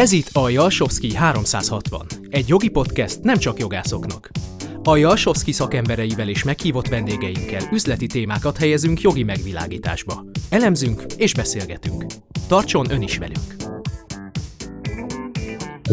Ez itt a Jalsowski 360, egy jogi podcast nem csak jogászoknak. A Jalsowski szakembereivel és meghívott vendégeinkkel üzleti témákat helyezünk jogi megvilágításba. Elemzünk és beszélgetünk. Tartson ön is velünk!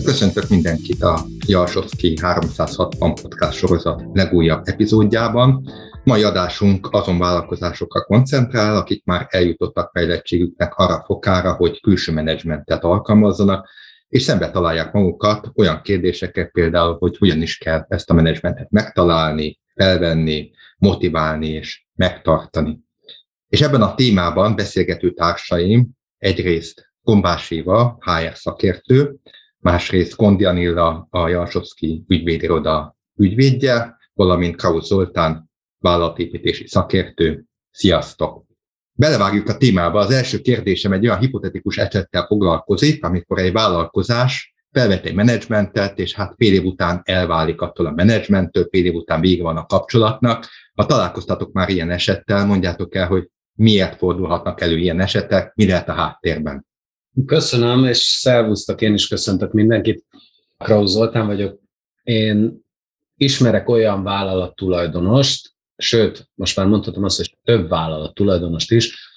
Köszöntök mindenkit a Jalsowski 360 podcast sorozat legújabb epizódjában. Mai adásunk azon vállalkozásokra koncentrál, akik már eljutottak fejlettségüknek arra fokára, hogy külső menedzsmentet alkalmazzanak, és szembe találják magukat olyan kérdésekkel például, hogy hogyan is kell ezt a menedzsmentet megtalálni, felvenni, motiválni és megtartani. És ebben a témában beszélgető társaim egyrészt Gombás Éva, HR szakértő, másrészt Kondi Anilla, a Jalsowski ügyvédiroda ügyvédje, valamint Kraus Zoltán, vállalatépítési szakértő. Sziasztok! Belevágjuk a témába. Az első kérdésem egy olyan hipotetikus esettel foglalkozik, amikor egy vállalkozás felvett egy menedzsmentet, és hát fél év után elválik attól a menedzsmenttől, fél év után vége van a kapcsolatnak. Ha találkoztatok már ilyen esettel, mondjátok el, hogy miért fordulhatnak elő ilyen esetek, mi lehet a háttérben. Köszönöm, és szervusztok, én is köszöntök mindenkit. Krauz Zoltán vagyok. Én ismerek olyan vállalat tulajdonost, sőt, most már mondhatom azt, hogy több vállalat tulajdonost is,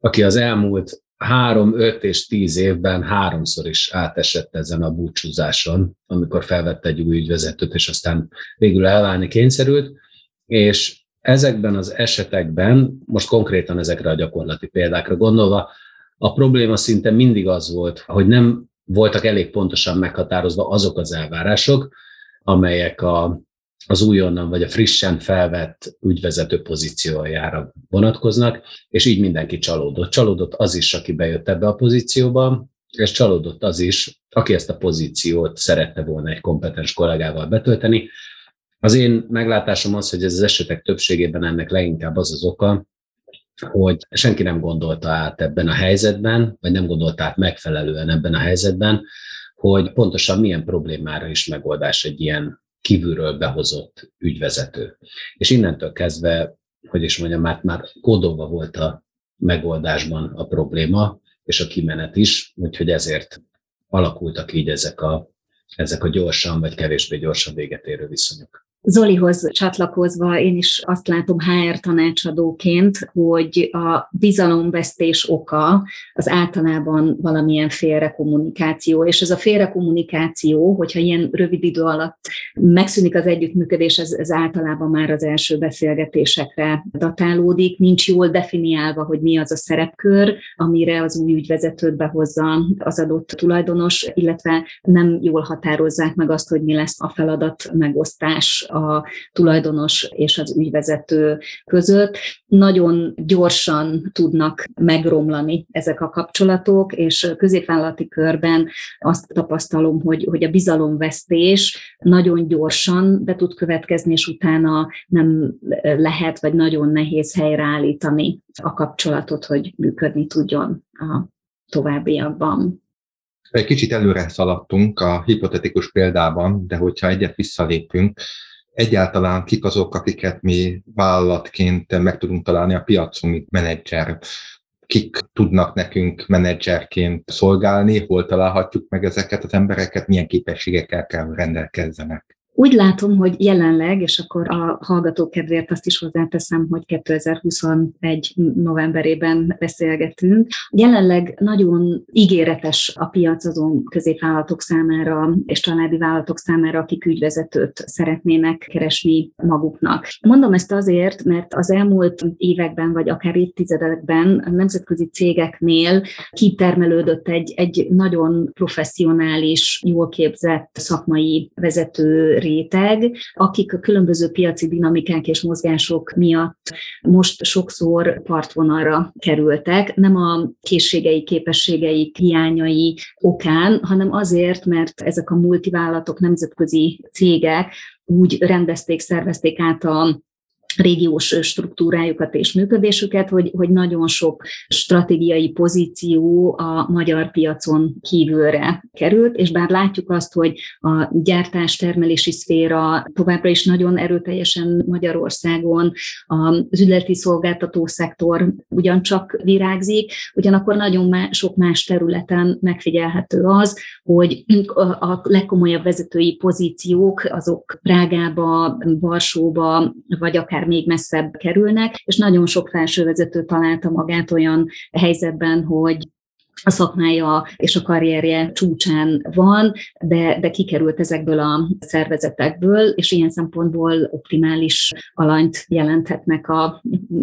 aki az elmúlt három, öt és tíz évben háromszor is átesett ezen a búcsúzáson, amikor felvette egy új ügyvezetőt, és aztán végül elválni kényszerült, és ezekben az esetekben, most konkrétan ezekre a gyakorlati példákra gondolva, a probléma szinte mindig az volt, hogy nem voltak elég pontosan meghatározva azok az elvárások, amelyek a az újonnan vagy a frissen felvett ügyvezető pozíciójára vonatkoznak, és így mindenki csalódott. Csalódott az is, aki bejött ebbe a pozícióba, és csalódott az is, aki ezt a pozíciót szerette volna egy kompetens kollégával betölteni. Az én meglátásom az, hogy ez az esetek többségében ennek leginkább az az oka, hogy senki nem gondolta át ebben a helyzetben, vagy nem gondolta át megfelelően ebben a helyzetben, hogy pontosan milyen problémára is megoldás egy ilyen kívülről behozott ügyvezető. És innentől kezdve, hogy is mondjam, már, már kódolva volt a megoldásban a probléma, és a kimenet is, úgyhogy ezért alakultak így ezek a, ezek a gyorsan vagy kevésbé gyorsan véget érő viszonyok. Zolihoz csatlakozva én is azt látom HR tanácsadóként, hogy a bizalomvesztés oka az általában valamilyen félrekommunikáció, és ez a félrekommunikáció, hogyha ilyen rövid idő alatt megszűnik az együttműködés, ez, ez általában már az első beszélgetésekre datálódik, nincs jól definiálva, hogy mi az a szerepkör, amire az új ügyvezetőt behozza az adott tulajdonos, illetve nem jól határozzák meg azt, hogy mi lesz a feladat megosztás a tulajdonos és az ügyvezető között. Nagyon gyorsan tudnak megromlani ezek a kapcsolatok, és középvállalati körben azt tapasztalom, hogy, hogy a bizalomvesztés nagyon gyorsan be tud következni, és utána nem lehet, vagy nagyon nehéz helyreállítani a kapcsolatot, hogy működni tudjon a továbbiakban. Egy kicsit előre szaladtunk a hipotetikus példában, de hogyha egyet visszalépünk, egyáltalán kik azok, akiket mi vállalatként meg tudunk találni a piacon, mint menedzser, kik tudnak nekünk menedzserként szolgálni, hol találhatjuk meg ezeket az embereket, milyen képességekkel kell rendelkezzenek. Úgy látom, hogy jelenleg, és akkor a hallgatók kedvéért azt is hozzáteszem, hogy 2021 novemberében beszélgetünk. Jelenleg nagyon ígéretes a piac azon középvállalatok számára és családi vállalatok számára, akik ügyvezetőt szeretnének keresni maguknak. Mondom ezt azért, mert az elmúlt években, vagy akár évtizedekben a nemzetközi cégeknél kitermelődött egy, egy nagyon professzionális, jól képzett szakmai vezető réteg, akik a különböző piaci dinamikák és mozgások miatt most sokszor partvonalra kerültek, nem a készségei, képességei, hiányai okán, hanem azért, mert ezek a multivállalatok, nemzetközi cégek úgy rendezték, szervezték át a régiós struktúrájukat és működésüket, hogy, hogy nagyon sok stratégiai pozíció a magyar piacon kívülre került, és bár látjuk azt, hogy a gyártás-termelési szféra továbbra is nagyon erőteljesen Magyarországon, az üzleti szolgáltató szektor ugyancsak virágzik, ugyanakkor nagyon más, sok más területen megfigyelhető az, hogy a legkomolyabb vezetői pozíciók azok Prágába, Varsóba, vagy akár még messzebb kerülnek, és nagyon sok felsővezető találta magát olyan helyzetben, hogy a szakmája és a karrierje csúcsán van, de, de kikerült ezekből a szervezetekből, és ilyen szempontból optimális alanyt jelenthetnek a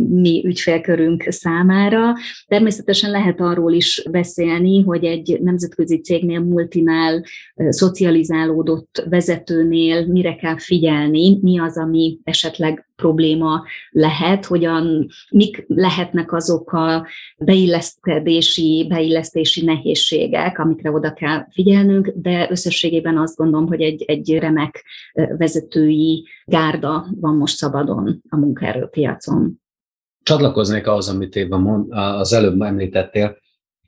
mi ügyfélkörünk számára. Természetesen lehet arról is beszélni, hogy egy nemzetközi cégnél, multinál, szocializálódott vezetőnél mire kell figyelni, mi az, ami esetleg probléma lehet, hogyan, mik lehetnek azok a beilleszkedési, beillesztési nehézségek, amikre oda kell figyelnünk, de összességében azt gondolom, hogy egy, egy remek vezetői gárda van most szabadon a munkaerőpiacon. Csatlakoznék ahhoz, amit Éva mond, az előbb említettél,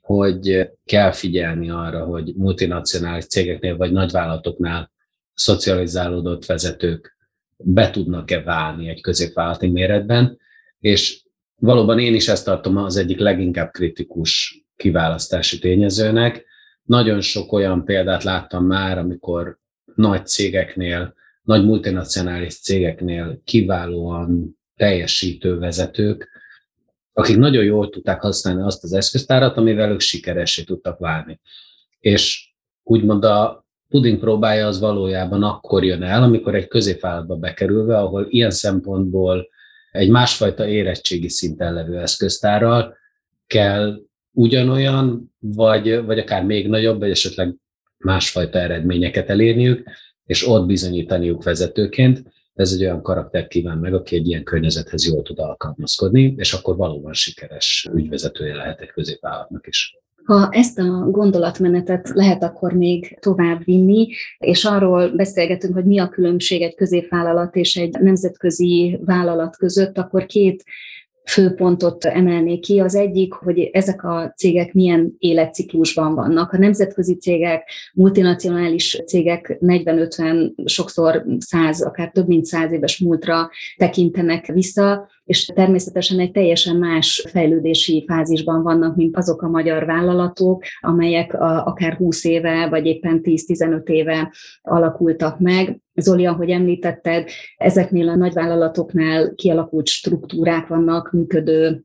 hogy kell figyelni arra, hogy multinacionális cégeknél vagy nagyvállalatoknál szocializálódott vezetők be tudnak-e válni egy középvállalati méretben, és valóban én is ezt tartom az egyik leginkább kritikus kiválasztási tényezőnek. Nagyon sok olyan példát láttam már, amikor nagy cégeknél, nagy multinacionális cégeknél kiválóan teljesítő vezetők, akik nagyon jól tudták használni azt az eszköztárat, amivel ők sikeressé tudtak válni. És úgymond a puding próbája az valójában akkor jön el, amikor egy középvállalatba bekerülve, ahol ilyen szempontból egy másfajta érettségi szinten levő eszköztárral kell ugyanolyan, vagy, vagy akár még nagyobb, vagy esetleg másfajta eredményeket elérniük, és ott bizonyítaniuk vezetőként. Ez egy olyan karakter kíván meg, aki egy ilyen környezethez jól tud alkalmazkodni, és akkor valóban sikeres ügyvezetője lehet egy középvállalatnak is. Ha ezt a gondolatmenetet lehet akkor még tovább vinni, és arról beszélgetünk, hogy mi a különbség egy középvállalat és egy nemzetközi vállalat között, akkor két főpontot emelnék ki. Az egyik, hogy ezek a cégek milyen életciklusban vannak. A nemzetközi cégek, multinacionális cégek 40-50, sokszor 100, akár több mint 100 éves múltra tekintenek vissza, és természetesen egy teljesen más fejlődési fázisban vannak, mint azok a magyar vállalatok, amelyek akár 20 éve, vagy éppen 10-15 éve alakultak meg. Zoli, ahogy említetted, ezeknél a nagyvállalatoknál kialakult struktúrák vannak, működő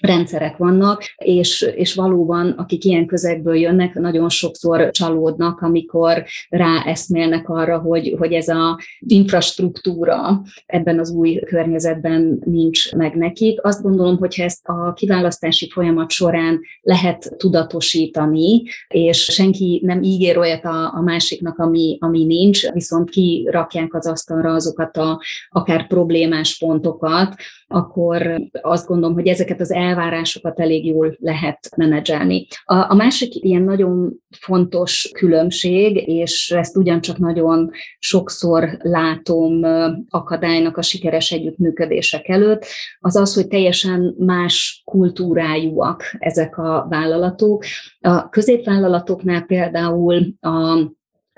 rendszerek vannak, és, és valóban, akik ilyen közegből jönnek, nagyon sokszor csalódnak, amikor ráeszmélnek arra, hogy, hogy ez a infrastruktúra ebben az új környezetben nincs meg nekik. Azt gondolom, hogy ezt a kiválasztási folyamat során lehet tudatosítani, és senki nem ígér olyat a, a másiknak, ami, ami nincs, viszont kirakják az asztalra azokat a akár problémás pontokat, akkor azt gondolom, hogy ezeket az elvárásokat elég jól lehet menedzselni. A, a másik ilyen nagyon fontos különbség, és ezt ugyancsak nagyon sokszor látom akadálynak a sikeres együttműködések előtt, az az, hogy teljesen más kultúrájúak ezek a vállalatok. A középvállalatoknál például a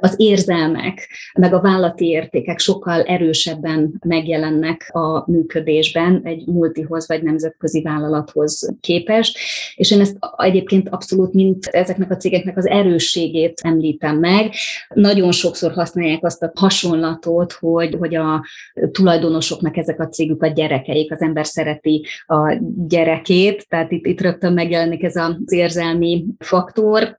az érzelmek, meg a vállati értékek sokkal erősebben megjelennek a működésben egy multihoz vagy nemzetközi vállalathoz képest, és én ezt egyébként abszolút mint ezeknek a cégeknek az erősségét említem meg. Nagyon sokszor használják azt a hasonlatot, hogy, hogy a tulajdonosoknak ezek a cégük a gyerekeik, az ember szereti a gyerekét, tehát itt, itt rögtön megjelenik ez az érzelmi faktor,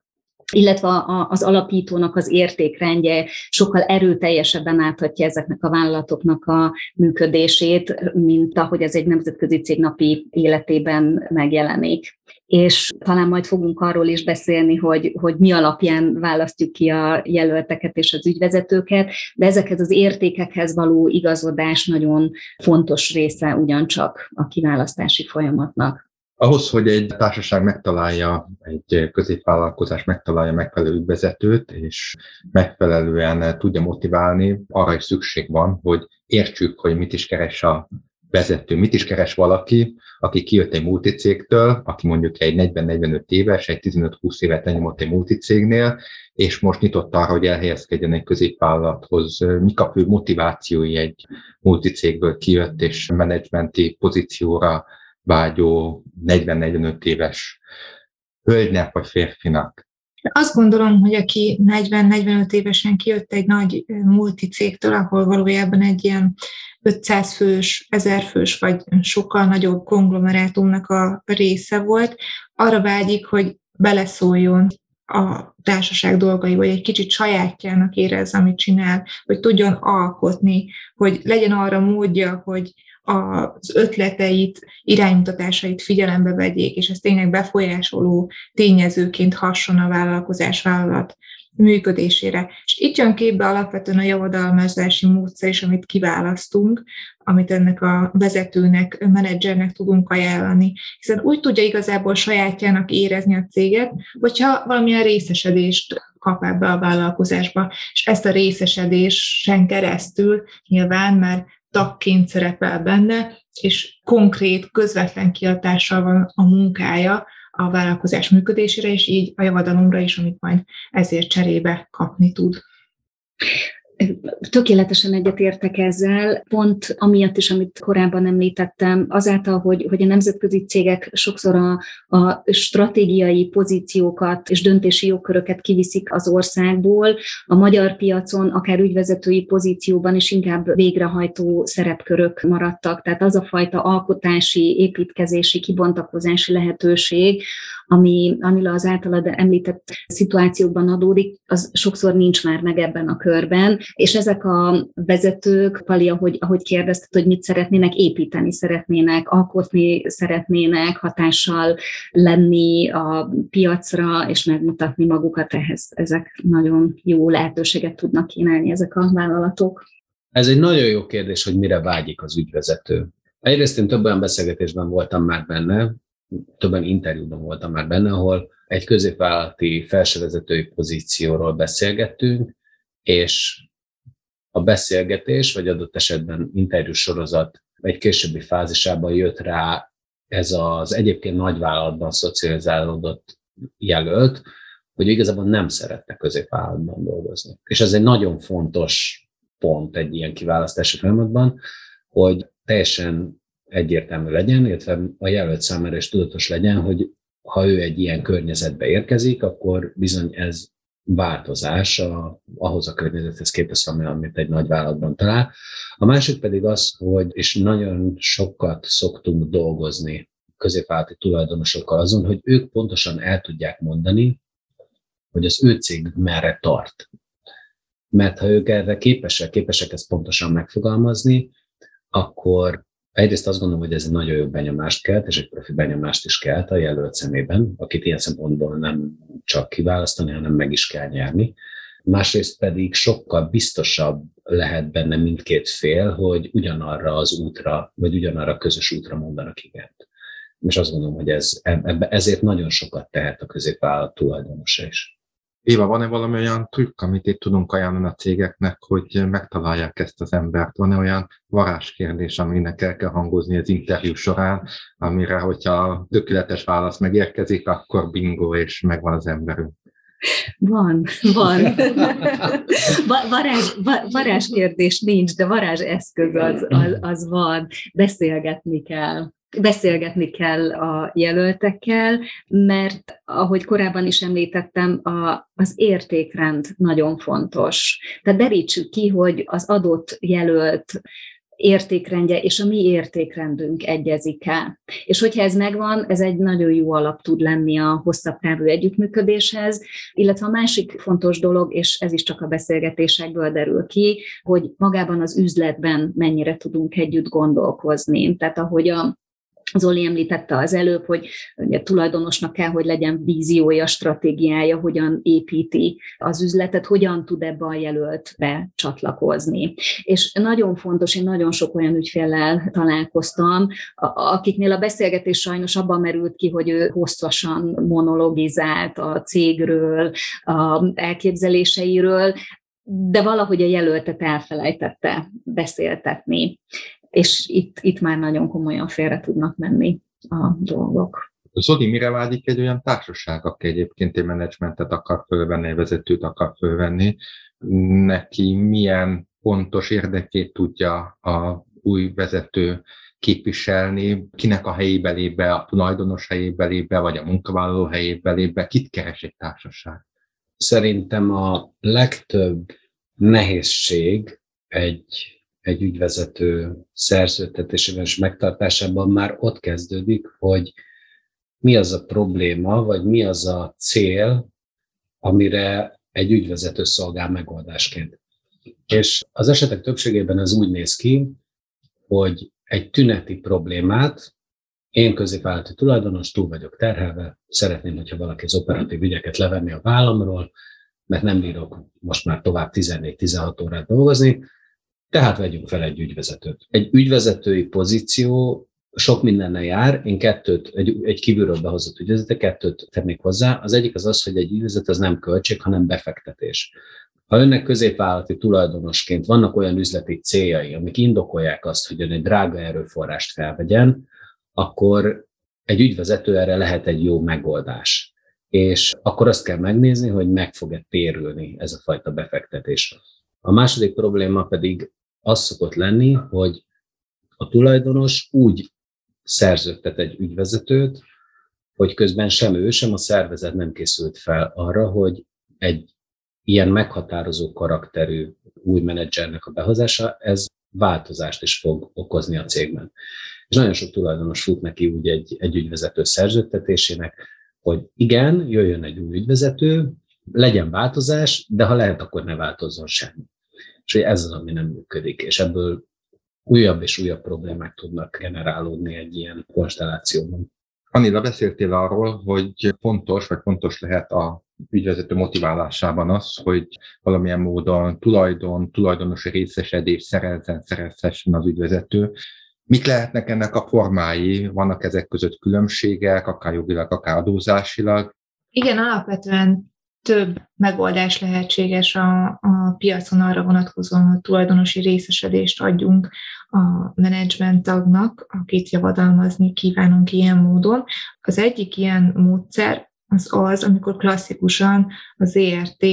illetve az alapítónak az értékrendje sokkal erőteljesebben áthatja ezeknek a vállalatoknak a működését, mint ahogy ez egy nemzetközi cég napi életében megjelenik. És talán majd fogunk arról is beszélni, hogy, hogy mi alapján választjuk ki a jelölteket és az ügyvezetőket, de ezekhez az értékekhez való igazodás nagyon fontos része ugyancsak a kiválasztási folyamatnak. Ahhoz, hogy egy társaság megtalálja, egy középvállalkozás megtalálja megfelelő vezetőt, és megfelelően tudja motiválni, arra is szükség van, hogy értsük, hogy mit is keres a vezető? Mit is keres valaki, aki kijött egy multicégtől, aki mondjuk egy 40-45 éves, egy 15-20 évet lenyomott egy multicégnél, és most nyitott arra, hogy elhelyezkedjen egy középvállalathoz. Mik a fő motivációi egy multicégből kijött és menedzsmenti pozícióra vágyó 40-45 éves hölgynek vagy férfinak? Azt gondolom, hogy aki 40-45 évesen kijött egy nagy multicégtől, ahol valójában egy ilyen 500 fős, 1000 fős, vagy sokkal nagyobb konglomerátumnak a része volt, arra vágyik, hogy beleszóljon a társaság dolgai, vagy egy kicsit sajátjának érez, amit csinál, hogy tudjon alkotni, hogy legyen arra módja, hogy az ötleteit, iránymutatásait figyelembe vegyék, és ez tényleg befolyásoló tényezőként hasson a vállalkozás vállalat működésére. És itt jön képbe alapvetően a javadalmazási módszer is, amit kiválasztunk, amit ennek a vezetőnek, menedzsernek tudunk ajánlani. Hiszen úgy tudja igazából sajátjának érezni a céget, hogyha valamilyen részesedést kap ebbe a vállalkozásba, és ezt a részesedésen keresztül nyilván már tagként szerepel benne, és konkrét, közvetlen kiadással van a munkája a vállalkozás működésére, és így a javadalomra is, amit majd ezért cserébe kapni tud. Tökéletesen egyetértek ezzel, pont amiatt is, amit korábban említettem, azáltal, hogy, hogy a nemzetközi cégek sokszor a, a stratégiai pozíciókat és döntési jogköröket kiviszik az országból, a magyar piacon akár ügyvezetői pozícióban is inkább végrehajtó szerepkörök maradtak. Tehát az a fajta alkotási, építkezési, kibontakozási lehetőség, ami, amivel az általad említett szituációkban adódik, az sokszor nincs már meg ebben a körben, és ezek a vezetők, Pali, ahogy, ahogy kérdezted, hogy mit szeretnének építeni, szeretnének, alkotni szeretnének, hatással lenni a piacra, és megmutatni magukat ehhez. Ezek nagyon jó lehetőséget tudnak kínálni ezek a vállalatok. Ez egy nagyon jó kérdés, hogy mire vágyik az ügyvezető. Egyrészt én több olyan beszélgetésben voltam már benne, többen interjúban voltam már benne, ahol egy középvállalati felsővezetői pozícióról beszélgettünk, és a beszélgetés, vagy adott esetben interjú sorozat egy későbbi fázisában jött rá ez az egyébként nagyvállalatban szocializálódott jelölt, hogy igazából nem szeretne középvállalatban dolgozni. És ez egy nagyon fontos pont egy ilyen kiválasztási folyamatban, hogy teljesen egyértelmű legyen, illetve a jelölt számára is tudatos legyen, hogy ha ő egy ilyen környezetbe érkezik, akkor bizony ez változás a, ahhoz a környezethez képest, ami, amit egy nagy vállalatban talál. A másik pedig az, hogy, és nagyon sokat szoktunk dolgozni középvállalati tulajdonosokkal azon, hogy ők pontosan el tudják mondani, hogy az ő cég merre tart. Mert ha ők erre képesek, képesek ezt pontosan megfogalmazni, akkor Egyrészt azt gondolom, hogy ez egy nagyon jó benyomást kelt, és egy profi benyomást is kelt a jelölt szemében, akit ilyen szempontból nem csak kiválasztani, hanem meg is kell nyerni. Másrészt pedig sokkal biztosabb lehet benne mindkét fél, hogy ugyanarra az útra, vagy ugyanarra a közös útra mondanak igent. És azt gondolom, hogy ez, ezért nagyon sokat tehet a középvállalat tulajdonosa is. Éva, van-e valami olyan trükk, amit itt tudunk ajánlani a cégeknek, hogy megtalálják ezt az embert? Van-e olyan varázskérdés, aminek el kell hangozni az interjú során, amire, hogyha tökéletes válasz megérkezik, akkor bingo, és megvan az emberünk? Van, van. varázs, varázs kérdés nincs, de varázs eszköz az, az, az van. Beszélgetni kell beszélgetni kell a jelöltekkel, mert ahogy korábban is említettem, a, az értékrend nagyon fontos. Tehát derítsük ki, hogy az adott jelölt értékrendje és a mi értékrendünk egyezik el. És hogyha ez megvan, ez egy nagyon jó alap tud lenni a hosszabb távú együttműködéshez, illetve a másik fontos dolog, és ez is csak a beszélgetésekből derül ki, hogy magában az üzletben mennyire tudunk együtt gondolkozni. Tehát ahogy a Zoli említette az előbb, hogy ugye, tulajdonosnak kell, hogy legyen víziója, stratégiája, hogyan építi az üzletet, hogyan tud ebbe a jelöltbe csatlakozni. És nagyon fontos, én nagyon sok olyan ügyféllel találkoztam, akiknél a beszélgetés sajnos abban merült ki, hogy ő hosszasan monologizált a cégről, a elképzeléseiről, de valahogy a jelöltet elfelejtette beszéltetni és itt, itt már nagyon komolyan félre tudnak menni a dolgok. Zoli, mire vágyik egy olyan társaság, aki egyébként egy menedzsmentet akar fölvenni, egy vezetőt akar fölvenni, neki milyen pontos érdekét tudja a új vezető képviselni, kinek a helyébe lép be, a tulajdonos helyébe lép be, vagy a munkavállaló helyébe lép be, kit keres egy társaság? Szerintem a legtöbb nehézség egy, egy ügyvezető szerződtetésében és megtartásában már ott kezdődik, hogy mi az a probléma, vagy mi az a cél, amire egy ügyvezető szolgál megoldásként. És az esetek többségében ez úgy néz ki, hogy egy tüneti problémát, én középvállalati tulajdonos, túl vagyok terhelve, szeretném, hogyha valaki az operatív ügyeket levenni a vállamról, mert nem bírok most már tovább 14-16 órát dolgozni, tehát vegyünk fel egy ügyvezetőt. Egy ügyvezetői pozíció sok mindennel jár. Én kettőt, egy, egy kívülről behozott ügyvezető, kettőt tennék hozzá. Az egyik az az, hogy egy ügyvezető az nem költség, hanem befektetés. Ha önnek középvállalati tulajdonosként vannak olyan üzleti céljai, amik indokolják azt, hogy ön egy drága erőforrást felvegyen, akkor egy ügyvezető erre lehet egy jó megoldás. És akkor azt kell megnézni, hogy meg fog-e térülni ez a fajta befektetés. A második probléma pedig az szokott lenni, hogy a tulajdonos úgy szerződtet egy ügyvezetőt, hogy közben sem ő, sem a szervezet nem készült fel arra, hogy egy ilyen meghatározó karakterű új menedzsernek a behozása, ez változást is fog okozni a cégben. És nagyon sok tulajdonos fut neki úgy egy, egy ügyvezető szerződtetésének, hogy igen, jöjjön egy új ügyvezető, legyen változás, de ha lehet, akkor ne változzon semmi. És hogy ez az, ami nem működik, és ebből újabb és újabb problémák tudnak generálódni egy ilyen konstellációban. Anila, beszéltél arról, hogy fontos, vagy fontos lehet a ügyvezető motiválásában az, hogy valamilyen módon tulajdon, tulajdonosi részesedés szerezzen, szerezhessen az ügyvezető. Mik lehetnek ennek a formái? Vannak ezek között különbségek, akár jogilag, akár adózásilag? Igen, alapvetően több megoldás lehetséges a, a piacon arra vonatkozóan, hogy tulajdonosi részesedést adjunk a menedzsment tagnak, akit javadalmazni kívánunk ilyen módon. Az egyik ilyen módszer az az, amikor klasszikusan az ERT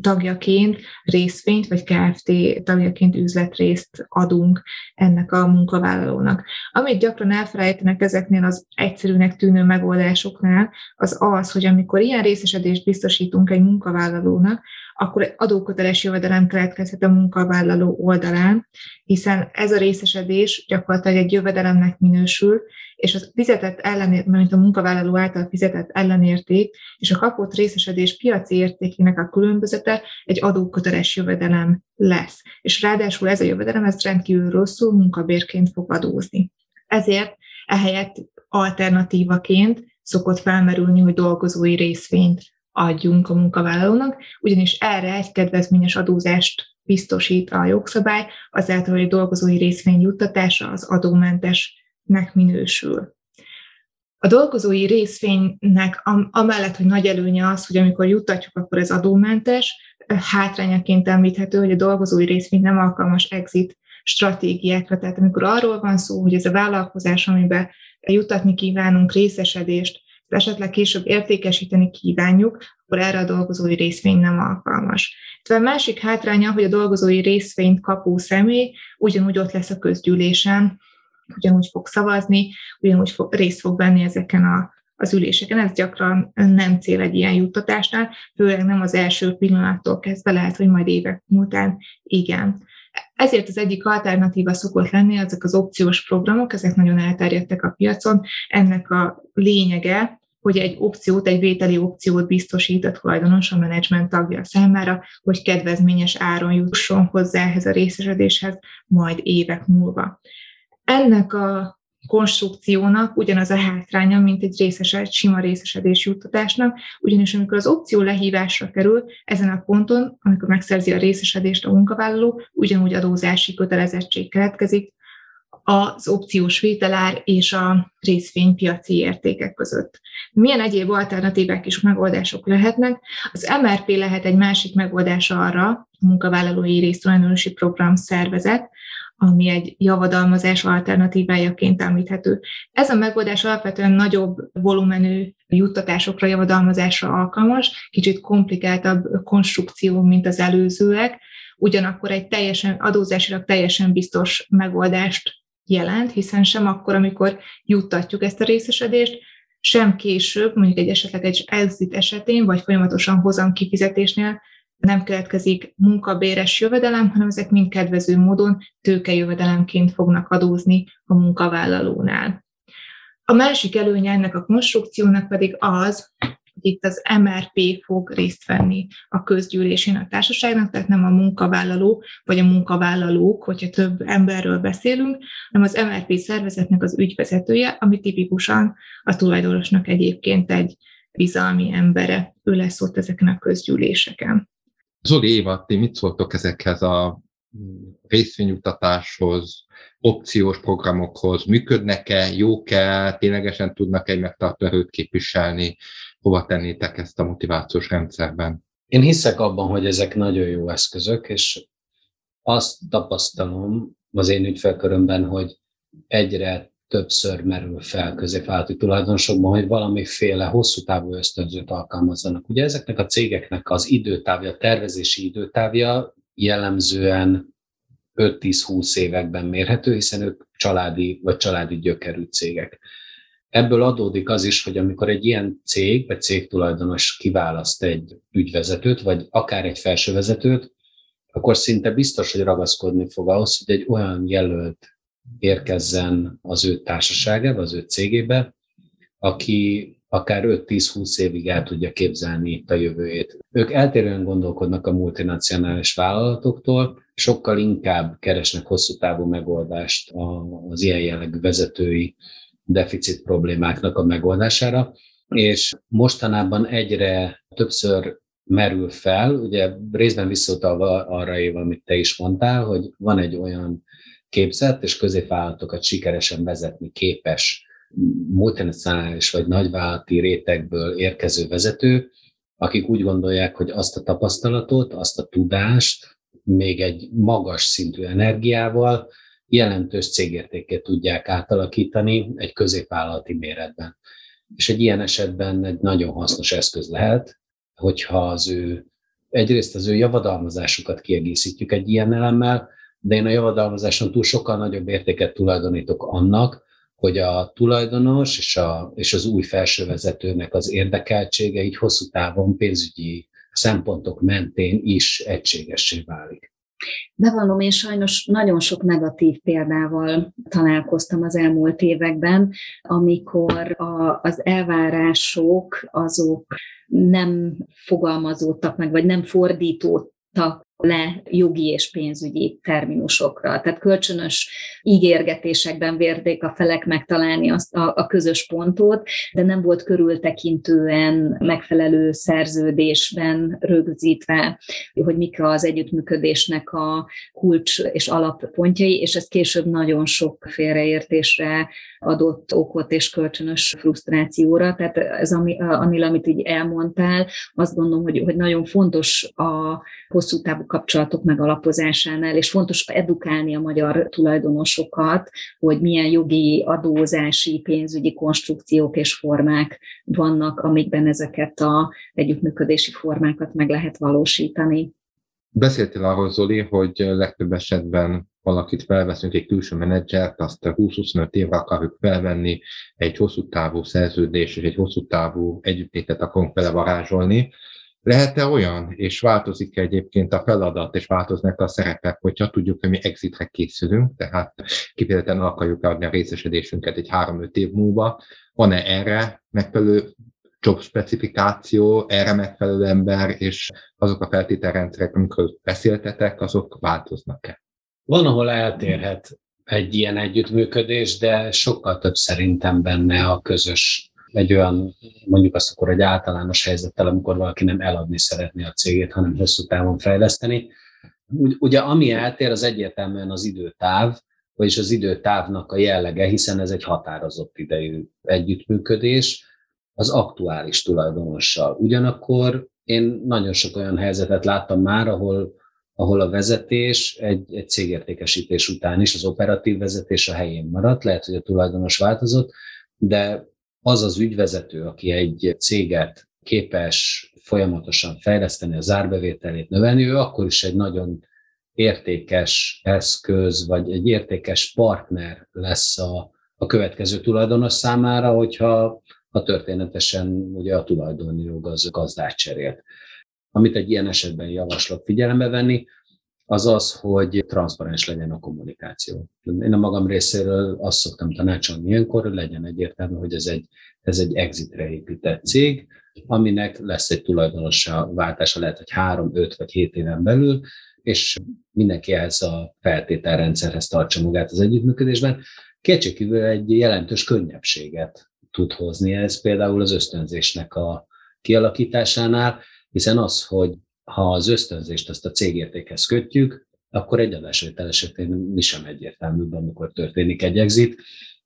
tagjaként részvényt, vagy KFT tagjaként üzletrészt adunk ennek a munkavállalónak. Amit gyakran elfelejtenek ezeknél az egyszerűnek tűnő megoldásoknál, az az, hogy amikor ilyen részesedést biztosítunk egy munkavállalónak, akkor adóköteles jövedelem keletkezhet a munkavállaló oldalán, hiszen ez a részesedés gyakorlatilag egy jövedelemnek minősül, és a fizetett ellenért, mint a munkavállaló által fizetett ellenérték, és a kapott részesedés piaci értékének a különbözete egy adóköteles jövedelem lesz. És ráadásul ez a jövedelem, ez rendkívül rosszul munkabérként fog adózni. Ezért ehelyett alternatívaként szokott felmerülni, hogy dolgozói részvényt adjunk a munkavállalónak, ugyanis erre egy kedvezményes adózást biztosít a jogszabály, azáltal, hogy a dolgozói részvény juttatása az adómentesnek minősül. A dolgozói részvénynek amellett, hogy nagy előnye az, hogy amikor juttatjuk, akkor ez adómentes, hátrányaként említhető, hogy a dolgozói részvény nem alkalmas exit stratégiákra. Tehát amikor arról van szó, hogy ez a vállalkozás, amiben juttatni kívánunk részesedést, esetleg később értékesíteni kívánjuk, akkor erre a dolgozói részvény nem alkalmas. Tehát a másik hátránya, hogy a dolgozói részvényt kapó személy ugyanúgy ott lesz a közgyűlésen, ugyanúgy fog szavazni, ugyanúgy fog, részt fog venni ezeken a, az üléseken. Ez gyakran nem cél egy ilyen juttatásnál, főleg nem az első pillanattól kezdve, lehet, hogy majd évek múltán igen. Ezért az egyik alternatíva szokott lenni ezek az opciós programok, ezek nagyon elterjedtek a piacon. Ennek a lényege, hogy egy opciót, egy vételi opciót biztosít a tulajdonos a menedzsment tagja számára, hogy kedvezményes áron jusson hozzá ehhez a részesedéshez majd évek múlva. Ennek a konstrukciónak ugyanaz a hátránya, mint egy részesed, sima részesedés juttatásnak, ugyanis amikor az opció lehívásra kerül, ezen a ponton, amikor megszerzi a részesedést a munkavállaló, ugyanúgy adózási kötelezettség keletkezik az opciós vételár és a részvénypiaci értékek között. Milyen egyéb alternatívák és megoldások lehetnek? Az MRP lehet egy másik megoldás arra, a munkavállalói résztulajdonosi program szervezet, ami egy javadalmazás alternatívájaként említhető. Ez a megoldás alapvetően nagyobb volumenű juttatásokra, javadalmazásra alkalmas, kicsit komplikáltabb konstrukció, mint az előzőek, ugyanakkor egy teljesen adózásilag teljesen biztos megoldást jelent, hiszen sem akkor, amikor juttatjuk ezt a részesedést, sem később, mondjuk egy esetleg egy exit esetén, vagy folyamatosan hozam kifizetésnél nem keletkezik munkabéres jövedelem, hanem ezek mind kedvező módon tőkejövedelemként fognak adózni a munkavállalónál. A másik előnye ennek a konstrukciónak pedig az, hogy itt az MRP fog részt venni a közgyűlésén a társaságnak, tehát nem a munkavállaló vagy a munkavállalók, hogyha több emberről beszélünk, hanem az MRP szervezetnek az ügyvezetője, ami tipikusan a tulajdonosnak egyébként egy bizalmi embere. Ő lesz ott ezeken a közgyűléseken. Zoli Éva, ti mit szóltok ezekhez a részvényutatáshoz, opciós programokhoz, működnek-e, jók-e, ténylegesen tudnak egy megtartó erőt képviselni, hova tennétek ezt a motivációs rendszerben? Én hiszek abban, hogy ezek nagyon jó eszközök, és azt tapasztalom az én ügyfelkörömben, hogy egyre többször merül fel középvállalati tulajdonosokban, hogy valamiféle hosszú távú ösztönzőt alkalmazzanak. Ugye ezeknek a cégeknek az időtávja, tervezési időtávja jellemzően 5-10-20 években mérhető, hiszen ők családi vagy családi gyökerű cégek. Ebből adódik az is, hogy amikor egy ilyen cég vagy cégtulajdonos kiválaszt egy ügyvezetőt, vagy akár egy felsővezetőt, akkor szinte biztos, hogy ragaszkodni fog ahhoz, hogy egy olyan jelölt érkezzen az ő társaságába, az ő cégébe, aki akár 5-10-20 évig el tudja képzelni itt a jövőjét. Ők eltérően gondolkodnak a multinacionális vállalatoktól, sokkal inkább keresnek hosszú távú megoldást az ilyen jellegű vezetői deficit problémáknak a megoldására, és mostanában egyre többször merül fel, ugye részben visszautalva arra év, amit te is mondtál, hogy van egy olyan képzett és középvállalatokat sikeresen vezetni képes multinacionális vagy nagyvállalati rétegből érkező vezető, akik úgy gondolják, hogy azt a tapasztalatot, azt a tudást még egy magas szintű energiával jelentős cégértéket tudják átalakítani egy középvállalati méretben. És egy ilyen esetben egy nagyon hasznos eszköz lehet, hogyha az ő egyrészt az ő javadalmazásukat kiegészítjük egy ilyen elemmel, de én a javadalmazáson túl sokkal nagyobb értéket tulajdonítok annak, hogy a tulajdonos és, a, és az új felsővezetőnek az érdekeltsége így hosszú távon pénzügyi szempontok mentén is egységessé válik. Bevallom, én sajnos nagyon sok negatív példával találkoztam az elmúlt években, amikor a, az elvárások azok nem fogalmazódtak meg, vagy nem fordítódtak le jogi és pénzügyi terminusokra. Tehát kölcsönös ígérgetésekben vérték a felek megtalálni azt a, a közös pontot, de nem volt körültekintően megfelelő szerződésben rögzítve, hogy mik az együttműködésnek a kulcs és alappontjai, és ez később nagyon sok félreértésre adott okot és kölcsönös frusztrációra. Tehát ez, ami, Anil, amit így elmondtál, azt gondolom, hogy, hogy nagyon fontos a hosszú távú kapcsolatok megalapozásánál, és fontos edukálni a magyar tulajdonosokat, hogy milyen jogi, adózási, pénzügyi konstrukciók és formák vannak, amikben ezeket a együttműködési formákat meg lehet valósítani. Beszéltél arról, Zoli, hogy legtöbb esetben valakit felveszünk, egy külső menedzsert, azt 20-25 évre akarjuk felvenni, egy hosszú távú szerződés és egy hosszú távú együttétet akarunk vele varázsolni, lehet-e olyan, és változik -e egyébként a feladat, és változnak a szerepek, hogyha tudjuk, hogy mi exitre készülünk, tehát kifejezetten akarjuk adni a részesedésünket egy 3-5 év múlva, van-e erre megfelelő jobb specifikáció, erre megfelelő ember, és azok a feltételrendszerek, amikor beszéltetek, azok változnak-e? Van, ahol eltérhet egy ilyen együttműködés, de sokkal több szerintem benne a közös egy olyan, mondjuk azt akkor egy általános helyzettel, amikor valaki nem eladni szeretné a cégét, hanem hosszú távon fejleszteni. Ugye ami eltér, az egyértelműen az időtáv, vagyis az időtávnak a jellege, hiszen ez egy határozott idejű együttműködés az aktuális tulajdonossal. Ugyanakkor én nagyon sok olyan helyzetet láttam már, ahol ahol a vezetés egy, egy cégértékesítés után is, az operatív vezetés a helyén maradt, lehet, hogy a tulajdonos változott, de az az ügyvezető, aki egy céget képes folyamatosan fejleszteni, a zárbevételét növelni, ő akkor is egy nagyon értékes eszköz, vagy egy értékes partner lesz a, a következő tulajdonos számára, hogyha ha történetesen ugye a tulajdoni jog az gazdát cserélt. Amit egy ilyen esetben javaslok figyelembe venni, az az, hogy transzparens legyen a kommunikáció. Én a magam részéről azt szoktam tanácsolni ilyenkor, hogy legyen egyértelmű, hogy ez egy, ez egy exitre épített cég, aminek lesz egy tulajdonosa váltása, lehet, hogy három, öt vagy hét éven belül, és mindenki ehhez a feltételrendszerhez tartsa magát az együttműködésben. Kétségkívül egy jelentős könnyebbséget tud hozni. Ez például az ösztönzésnek a kialakításánál, hiszen az, hogy ha az ösztönzést ezt a cégértékhez kötjük, akkor egy adásvétel esetén mi sem egyértelmű, amikor történik egy exit,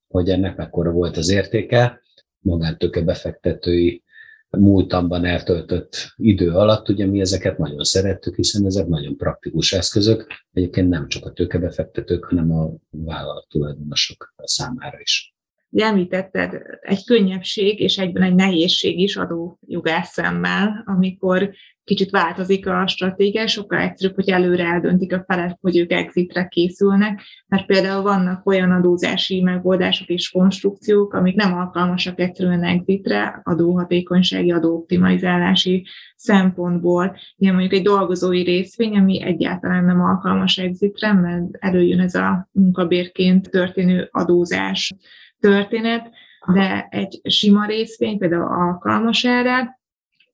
hogy ennek mekkora volt az értéke, magántőke befektetői múltamban eltöltött idő alatt, ugye mi ezeket nagyon szerettük, hiszen ezek nagyon praktikus eszközök, egyébként nem csak a tőkebefektetők, hanem a vállalat tulajdonosok számára is. Említetted egy könnyebbség és egyben egy nehézség is adó jogászemmel, amikor kicsit változik a stratégia, sokkal egyszerűbb, hogy előre eldöntik a felek, hogy ők exitre készülnek, mert például vannak olyan adózási megoldások és konstrukciók, amik nem alkalmasak egyszerűen exitre, adóhatékonysági, adóoptimalizálási szempontból. Ilyen mondjuk egy dolgozói részvény, ami egyáltalán nem alkalmas exitre, mert előjön ez a munkabérként történő adózás történet, de egy sima részvény például alkalmas erre,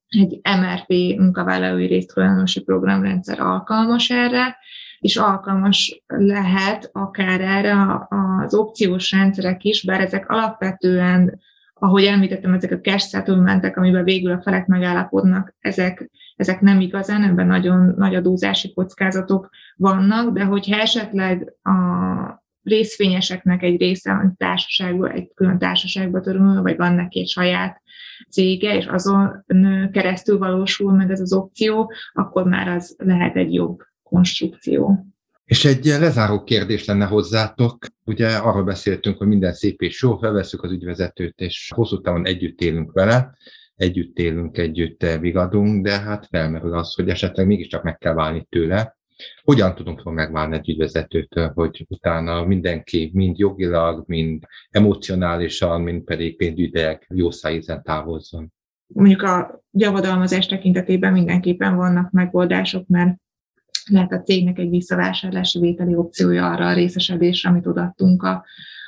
egy MRP munkavállalói résztulajdonosi programrendszer alkalmas erre, és alkalmas lehet akár erre az opciós rendszerek is, bár ezek alapvetően, ahogy említettem, ezek a cash settlementek, amiben végül a felek megállapodnak, ezek, ezek nem igazán, ebben nagyon nagy adózási kockázatok vannak, de hogyha esetleg a részvényeseknek egy része a társaságban, egy külön társaságba törül, vagy van neki egy saját cége, és azon keresztül valósul meg ez az opció, akkor már az lehet egy jobb konstrukció. És egy lezáró kérdés lenne hozzátok. Ugye arról beszéltünk, hogy minden szép és jó, felveszünk az ügyvezetőt, és hosszú távon együtt élünk vele, együtt élünk, együtt vigadunk, de hát felmerül az, hogy esetleg mégiscsak meg kell válni tőle, hogyan tudunk megválni egy ügyvezetőtől, hogy utána mindenki mind jogilag, mind emocionálisan, mind pedig pénzügyileg jó szájízen távozzon? Mondjuk a javadalmazás tekintetében mindenképpen vannak megoldások, mert lehet a cégnek egy visszavásárlási vételi opciója arra a részesedésre, amit odaadtunk a,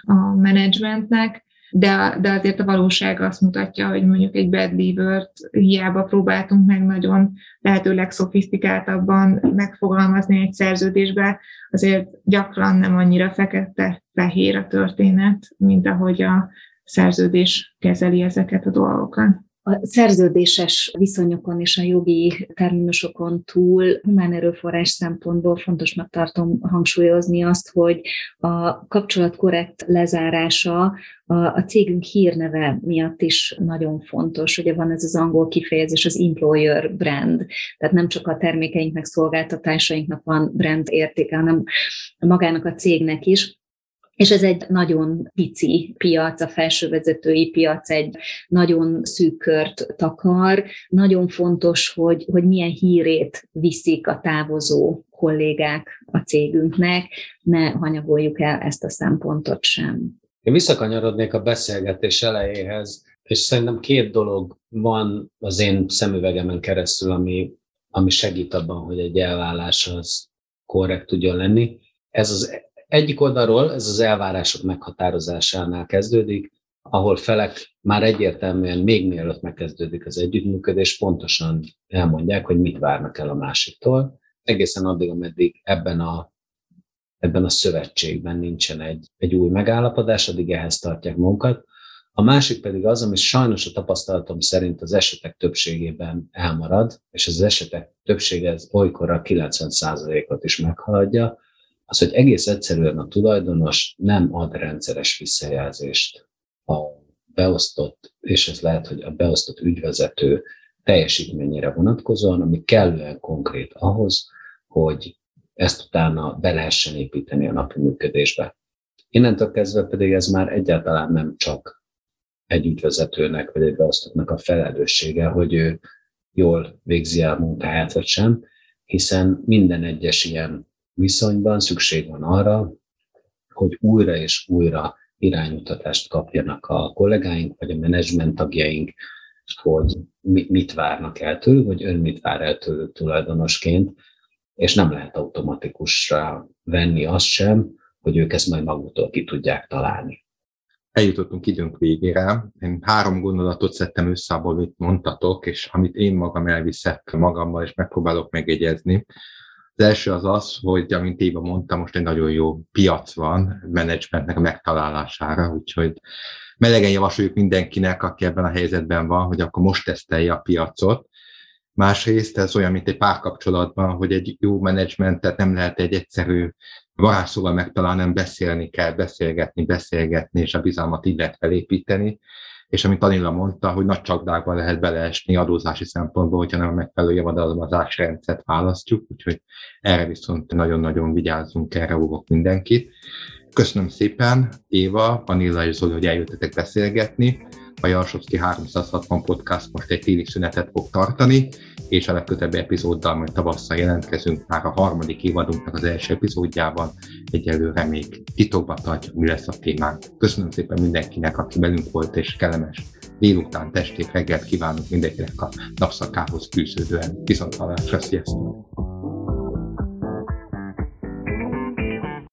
a menedzsmentnek, de, de azért a valóság azt mutatja, hogy mondjuk egy bad lever hiába próbáltunk meg nagyon lehetőleg szofisztikáltabban megfogalmazni egy szerződésbe, azért gyakran nem annyira fekete-fehér a történet, mint ahogy a szerződés kezeli ezeket a dolgokat. A szerződéses viszonyokon és a jogi terminusokon túl humán erőforrás szempontból fontosnak tartom hangsúlyozni azt, hogy a kapcsolat korrekt lezárása a, cégünk hírneve miatt is nagyon fontos. Ugye van ez az angol kifejezés, az employer brand, tehát nem csak a termékeinknek, szolgáltatásainknak van brand értéke, hanem magának a cégnek is. És ez egy nagyon pici piac, a felsővezetői piac egy nagyon szűk takar. Nagyon fontos, hogy, hogy milyen hírét viszik a távozó kollégák a cégünknek, ne hanyagoljuk el ezt a szempontot sem. Én visszakanyarodnék a beszélgetés elejéhez, és szerintem két dolog van az én szemüvegemen keresztül, ami, ami segít abban, hogy egy elvállás az korrekt tudjon lenni. Ez az egyik oldalról ez az elvárások meghatározásánál kezdődik, ahol felek már egyértelműen még mielőtt megkezdődik az együttműködés, pontosan elmondják, hogy mit várnak el a másiktól, egészen addig, ameddig ebben a, ebben a szövetségben nincsen egy, egy új megállapodás, addig ehhez tartják magukat. A másik pedig az, ami sajnos a tapasztalatom szerint az esetek többségében elmarad, és az esetek többsége ez olykor a 90%-ot is meghaladja, az, hogy egész egyszerűen a tulajdonos nem ad rendszeres visszajelzést a beosztott, és ez lehet, hogy a beosztott ügyvezető teljesítményére vonatkozóan, ami kellően konkrét ahhoz, hogy ezt utána be lehessen építeni a napi működésbe. Innentől kezdve pedig ez már egyáltalán nem csak egy ügyvezetőnek vagy egy beosztottnak a felelőssége, hogy ő jól végzi el a munkáját, vagy sem, hiszen minden egyes ilyen viszonyban szükség van arra, hogy újra és újra iránymutatást kapjanak a kollégáink, vagy a menedzsment tagjaink, hogy mit várnak el tőlük, vagy ön mit vár el tőlük tulajdonosként, és nem lehet automatikusra venni azt sem, hogy ők ezt majd maguktól ki tudják találni. Eljutottunk időnk végére. Én három gondolatot szedtem össze abból, amit mondtatok, és amit én magam elviszek magammal, és megpróbálok megjegyezni. Az első az az, hogy amint Éva mondta, most egy nagyon jó piac van menedzsmentnek a megtalálására, úgyhogy melegen javasoljuk mindenkinek, aki ebben a helyzetben van, hogy akkor most tesztelje a piacot. Másrészt ez olyan, mint egy párkapcsolatban, hogy egy jó menedzsmentet nem lehet egy egyszerű varázsszóval megtalálni, nem beszélni kell, beszélgetni, beszélgetni, és a bizalmat így lehet felépíteni. És amit Anilla mondta, hogy nagy csapdákba lehet beleesni adózási szempontból, hogyha nem a megfelelő javadalmazási rendszert választjuk, úgyhogy erre viszont nagyon-nagyon vigyázzunk, erre óvok mindenkit. Köszönöm szépen, Éva, Anilla és Zoli, hogy eljöttetek beszélgetni. A Jarsovszki 360 podcast most egy téli szünetet fog tartani, és a legközelebbi epizóddal majd tavasszal jelentkezünk már a harmadik évadunknak az első epizódjában. Egyelőre még titokban tartjuk, mi lesz a témánk. Köszönöm szépen mindenkinek, aki velünk volt, és kellemes délután, testét, reggelt kívánunk mindenkinek a napszakához fűződően. Viszont hallásra, sziasztok!